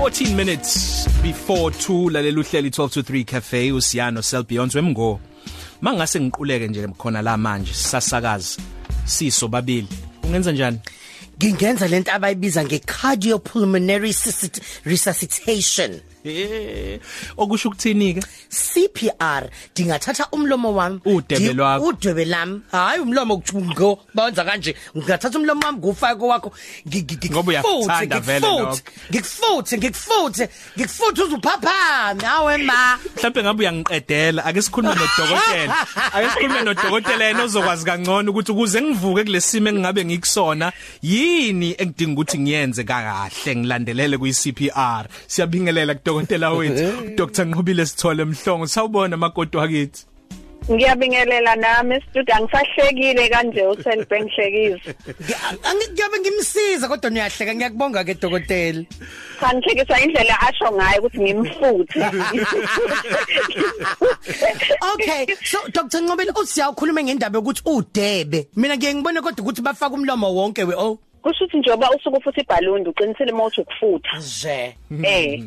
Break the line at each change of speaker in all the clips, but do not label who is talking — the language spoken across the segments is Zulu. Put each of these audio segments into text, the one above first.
14 minutes before 2 lalela uhleli 12 to 3 cafe usiyano Cell Beyond Wemgo mangase ngiquleke nje khona la manje sisasakaza siso babili. Ungenza njani?
Ngingenza lento abayibiza ngecardiopulmonary resuscitation.
Eh okusho ukuthini ke
CPR dingathatha umlomo wami
udebe lwakho
udebe lami hayi umlomo ukuthungo benza kanje. Ngingathatha umlomo wami ngufake wakho
ngoba uyakuthanda vele lokho.
ngikufuthe ngikufuthe ngikufuthe uzuphaphame hawe ma.
Mhlawumbe ngabe uyangiqedela ake sikhulume nodokotela. Ake sikhulume nodokotela yena ozokwazi kangcono ukuthi ukuze ngivuke kulesimo engingabe ngikusona yini engidinga ukuthi ngiyenze kahle ngilandelele kuyi CPR siyabingelela udokotela wethu. Dr Nqobile Sithole Mhlongo sawubona magodo wakithi.
Ngiyabingelela nami studio angisahlekile kanje uSelbank hlekisa
Ngiyabe ngimsiza kodwa niyahleka ngiyakubonga ke dokotela.
Kangihlekisa indlela asho ngayo ukuthi ngimfuthe.
Okay so Dr Nqobile usiyakhuluma ngendaba yokuthi udebe. Mina ngiye ngibone kodwa ukuthi bafaka umlomo wonke we oh.
Kusho ukuthi njengoba usuke ufuthi ibhaluni uqinisele mawuthi ukufutha.
Nje.
Eh.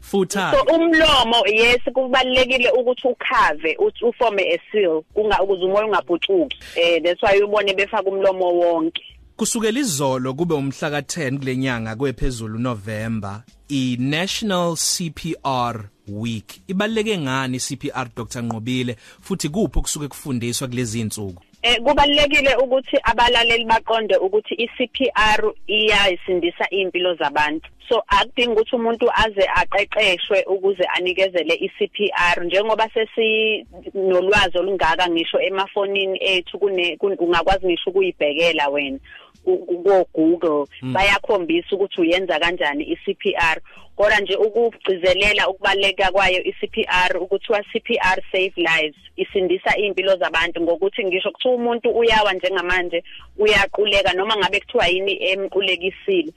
Futha
so umlomo yes kubalekile ukuthi ukhave uthi uforme a seal kunga ukuze umoya ungabhucuki. Eh that's why ubone befaka umlomo wonke.
Kusukela izolo kube umhla ka10 kulenyanga kwephezulu November i National CPR Week. Ibaleke ngani CPR Dr Nqobile? Futhi kuphi okusuke kufundiswa kulezi insuku
Eh kubalekile ukuthi abalaleli baqonde ukuthi iCPR iyasindisa impilo zabantu. So akudingi ukuthi umuntu aze aqeqeshwe ukuze anikezele iCPR njengoba sesi nolwazi olungaka ngisho emafonini ethu kune ungakwazi ngisho ukuyibhekela wena ku Google bayakhombisa ukuthi uyenza kanjani iCPR kodwa nje ukugcizelela ukubaleka kwayo iCPR ukuthiwa CPR save lives isindisa impilo zabantu ngokuthi ngisho kuthiwa umuntu uyawa njengamanje uyaquleka noma ngabe kuthiwa yini emqulekisile.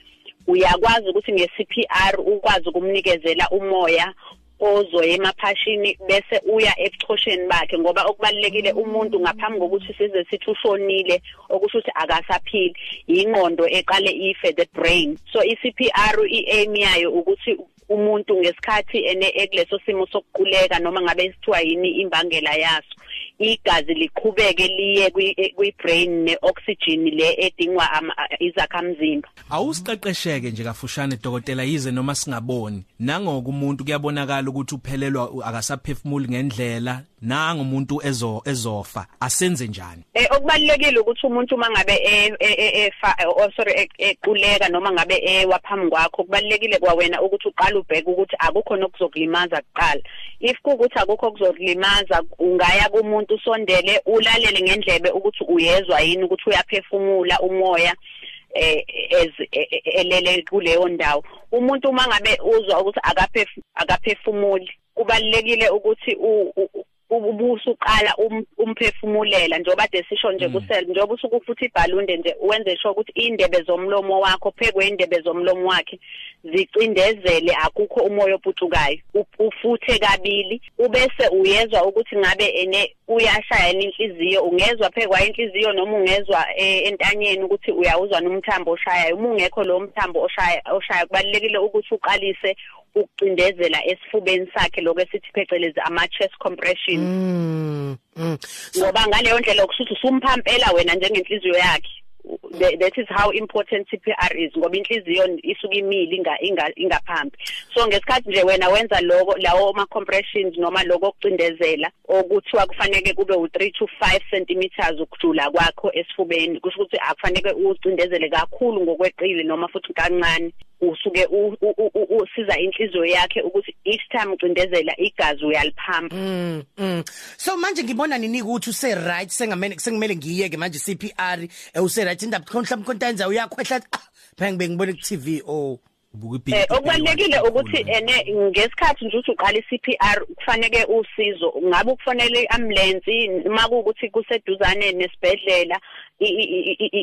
Uyakwazi ukuthi nge-CPR ukwazi ukumnikezela umoya ozoya emaphashini bese uya ebuchosheni bakhe ngoba okubalekile umuntu ngaphambi kokuthi size sithi ushonile okusho ukuthi akasaphili ingqondo eqale ife the brain. So iCPR iaim yayo ukuthi umuntu ngesikhathi ene ekuleso simo sokuquleka noma ngabe sithiwa yini imbangela yaso. Igazi liqhubeke liye kwi-brain ne-oxygen le edingwa izakhamzimba.
Awusiqeqesheke nje kafushane dokotela yize noma singaboni. Nangoku umuntu kuyabonakala ukuthi uphelelwa akasaphefumuli ngendlela nanga umuntu ezo ezofa asenze njani?
Eh okubalekile ukuthi umuntu mangabe efa oh sorry equleka noma ngabe ewaphambi kwakho kubalekile kwawena ukuthi uqale ubheke ukuthi akukho nokuzokulimaza kuqala. If kuukuthi akukho okuzokulimaza ungaya kumuntu usondele ulalele ngendlebe ukuthi uyezwa yini ukuthi uyaphefumula umoya eh elele kuleyo ndawo. Umuntu uma ngabe uzwa ukuthi akaphefumuli kubalekile ukuthi ubuso uqala umphefumulela njengoba desisho nje kusel njengoba usuke ufuthi ibhalunde nje wenze sure ukuthi indebe zomlomo wakho phekwe indebe zomlomo wakhe zicindezele akukho umoya oputukayo ufuthe kabili ubese uyezwa ukuthi ngabe ene uyashaya inhliziyo ungezwa phekwa inhliziyo noma ungezwa entanyeni ukuthi uyawuzwa nomthambo oshayayo. Uma ungekho lo mthambo oshaya oshaya kubalekile ukuthi uqalise ukucindezela esifubeni sakhe lokho esithi phecelezi ama chest compression.
Mm, mm.
ngoba ngaleyo ndlela okusuthi usumphampela wena njengenhliziyo yakhe. That is how important CPR is ngoba inhliziyo isuke imile inga ingaphambi. So ngesikhathi nje wena wenza lokho lawo ma compressions noma lokho okucindezela okuthiwa kufanele kube u3 to 5 cm ukujula kwakho esifubeni kusho ukuthi akufanele ucindezele kakhulu ngokweqile noma futhi kancane. Usuke usiza inhliziyo yakhe ukuthi each time ucindezela igazi uyaliphampa
mm, mm. so manje ngibona nini ukuthi use right sengamele sengimele ngiyeke manje CPR use right indaba mhlawumbe kontanza uyakhwehla phela ngibe ngibone ku TV oh
Eh okubalekile ukuthi ene ngesikhathi nje uthi uqala iCPR kufanele usizo. Ngabe ukufanele iambulance makuukuthi kuseduzane nesibedlela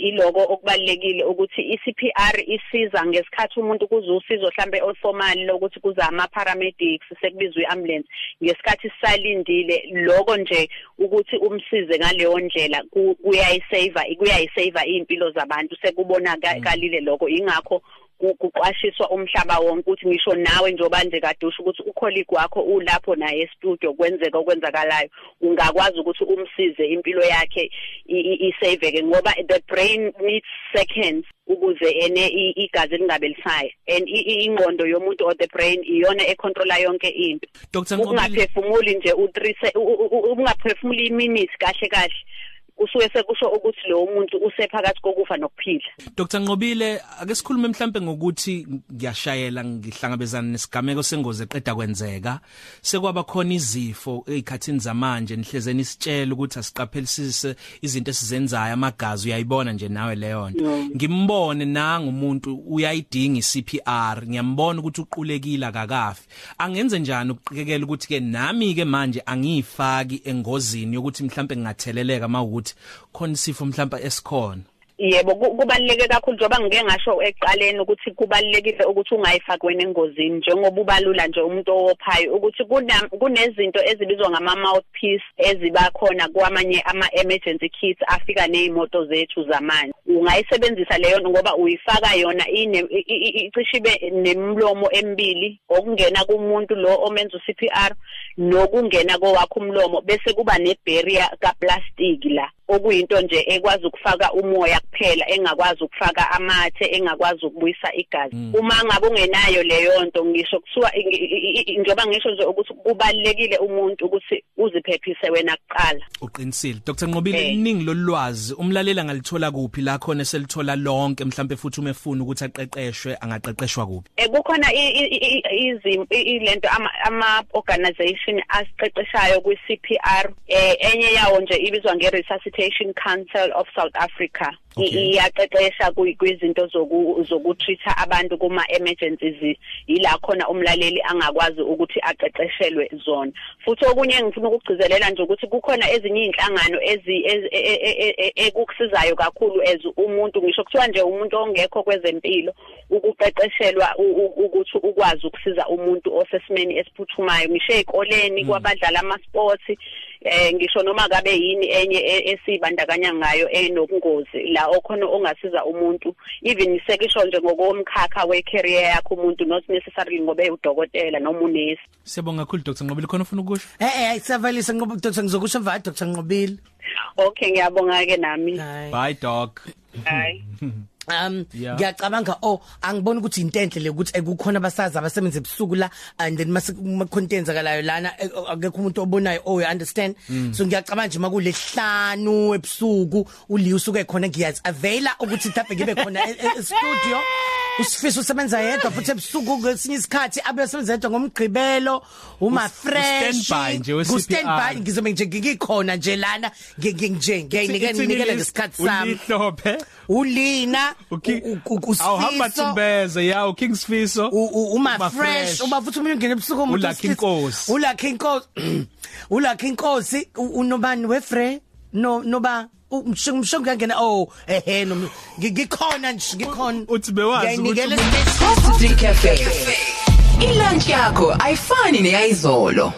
iloko okubalekile ukuthi iCPR isiza ngesikhathi umuntu kuze usizo mhlambe olformal lokuthi kuza ama paramedics sekubizwa iambulance ngesikhathi sisalindile lokho nje ukuthi umsize ngaleyo ndlela kuyayisave kuyayisave impilo zabantu sekubona kalile lokho ingakho kuqwashiswa umhlaba wonke ukuthi ngisho nawe njoba nje kade usho ukuthi ucolleague wakho ulapho naye e-studio kwenzeka okwenzakalayo. Ungakwazi ukuthi umsize impilo yakhe isaveke ngoba the brain needs seconds ukuze ene igazi lingabe lisaya. And ingqondo yomuntu or the brain iyona econtrola yonke into. Ukungaphefumuli nje u3 ukungaphefumuli iminutes kahle kahle. Kusuke sekusho ukuthi lo muntu usephakathi kokufa nokuphila.
Dr Nqobile ake sikhulume mhlambe ngokuthi ngiyashayela ngihlangabezana nesigameko sengozi eqeda kwenzeka. Sekwaba khona izifo ezikhathini zamanje nihlezeni isitshela ukuthi asiqaphelisise izinto esizenzayo amagazi uyayibona nje nawe leyo nto ngimbone nanga umuntu uyayidinga iCPR ngiyambona ukuthi uqulekile akakafi. Angenze njani ukuqikekela ukuthi ke nami ke manje angiyifaki engozini yokuthi mhlambe ngingatheleleka mawukuthi khona isifo mhlamba esikhona?
Yebo ku- kubaluleke kakhulu njengoba ngike ngasho ekuqaleni ukuthi kubalulekile ukuthi ungayifaki wena engozini njengoba ubalula nje umuntu owophayo ukuthi kuna- kunezinto ezibizwa ngama mouthpiece eziba khona kwamanye ama emergency kits afika nezimoto zethu zamanje. Ungayisebenzisa leyo nto ngoba uyifaka yona ine i- i- i- icishe ibe nemlomo emibili okungena kumuntu lo omenza uCPR nokungena kowakho umlomo bese kuba nebarrier kaplastic la. Okuyinto nje ekwazi ukufaka umoya kuphela engakwazi ukufaka amathe engakwazi ukubuyisa igazi. Uma ngabe ungenayo leyo nto ngisho kuthiwa i- i- i- njengoba ngisho nje ukuthi kubalekile umuntu ukuthi uziphephise wena kuqala.
Uqinisile. Dr Nqobile
Eh.
iningi lolwazi umlalela ngalithola kuphi la khona selithola lonke mhlambe futhi uma efuna ukuthi aqeqeshwe angaqeqeshwa kuphi?
Eh kukhona i- i- i- izim i- ilento ama ama organization asiqeqeshayo kwi CPR eh enye yawo nje ibizwa nge Resuscitation Council of South Africa. Iyaqeqesha kwi- kwizinto zoku zokutreata abantu kuma emergencies ila khona umlaleli angakwazi ukuthi aqeqeshelwe zona. Futhi okunye ngifuna ukugcizelela nje ukuthi kukhona ezinye inhlangano ezi ezi- e- e- e- kakhulu as umuntu ngisho kuthiwa nje umuntu ongekho kwezempilo ukuqeqeshelwa u- u- ukuthi ukwazi ukusiza umuntu osesimeni esiphuthumayo. Ngisho ezikoleni kwabadlala ama sports eh ngisho noma kabe yini enye e- esibandakanya ngayo enobungozi la okhona ongasiza umuntu. Even sekisho nje ngokomkhakha we career yakho umuntu not necessarily ngobe udokotela noma unesi.
Siyabonga kakhulu Dr Nqobile. Khona ufuna ukusho?
Eh eh siyavalisa ngoba Dr ngizokusho mva Dr Nqobile.
Okay ngiyabonga ke nami.
Hayi
Bye doc
hayi
Um
Yeah.
ngiyacabanga oh angiboni ukuthi into enhle le ukuthi ekukhona abasazi abasebenza ebusuku la and then mase content zakalayo lana eh, akekho umuntu obonayo oh you understand? So ngiyacabanga nje makulehlanu ebusuku uli usuke khona ngiyazi avela ukuthi mhlawumbe ngibe khona e- e- e- studio. Usifisa usebenza yedwa futhi ebusuku kwesinye isikhathi abasebenza yedwa ngomgqibelo uma
Us-
fresh
u-standby nje we-
stand by
CPR.
ngizobe nje ngikhona nje lana. Ngi- ngi- nje ngiyayinikela nginikela ngesikhathi sami.
Ulihlophe.
Ulina
Uki-
u- u- u-
awuhamba
uSifiso,
Tumbeze ya uKings Fiso
u- u- uma
Uma
fresh
fresh.
uba futhi umuntu ungena ebusuku umuntu
Ulucky
wesilisa.
Nkosi.
Ulucky Nkosi Ulucky Nkosi u- unobani wefre no noba umshongo umshongo yangena oh ehe no ngi- ngikhona nje ngikhona
uthi bewazi ukuthi
Ngiyayinikela
umuntu-
isikhathi.
Coffee Cafe. Ilunch yakho ayifani neyizolo.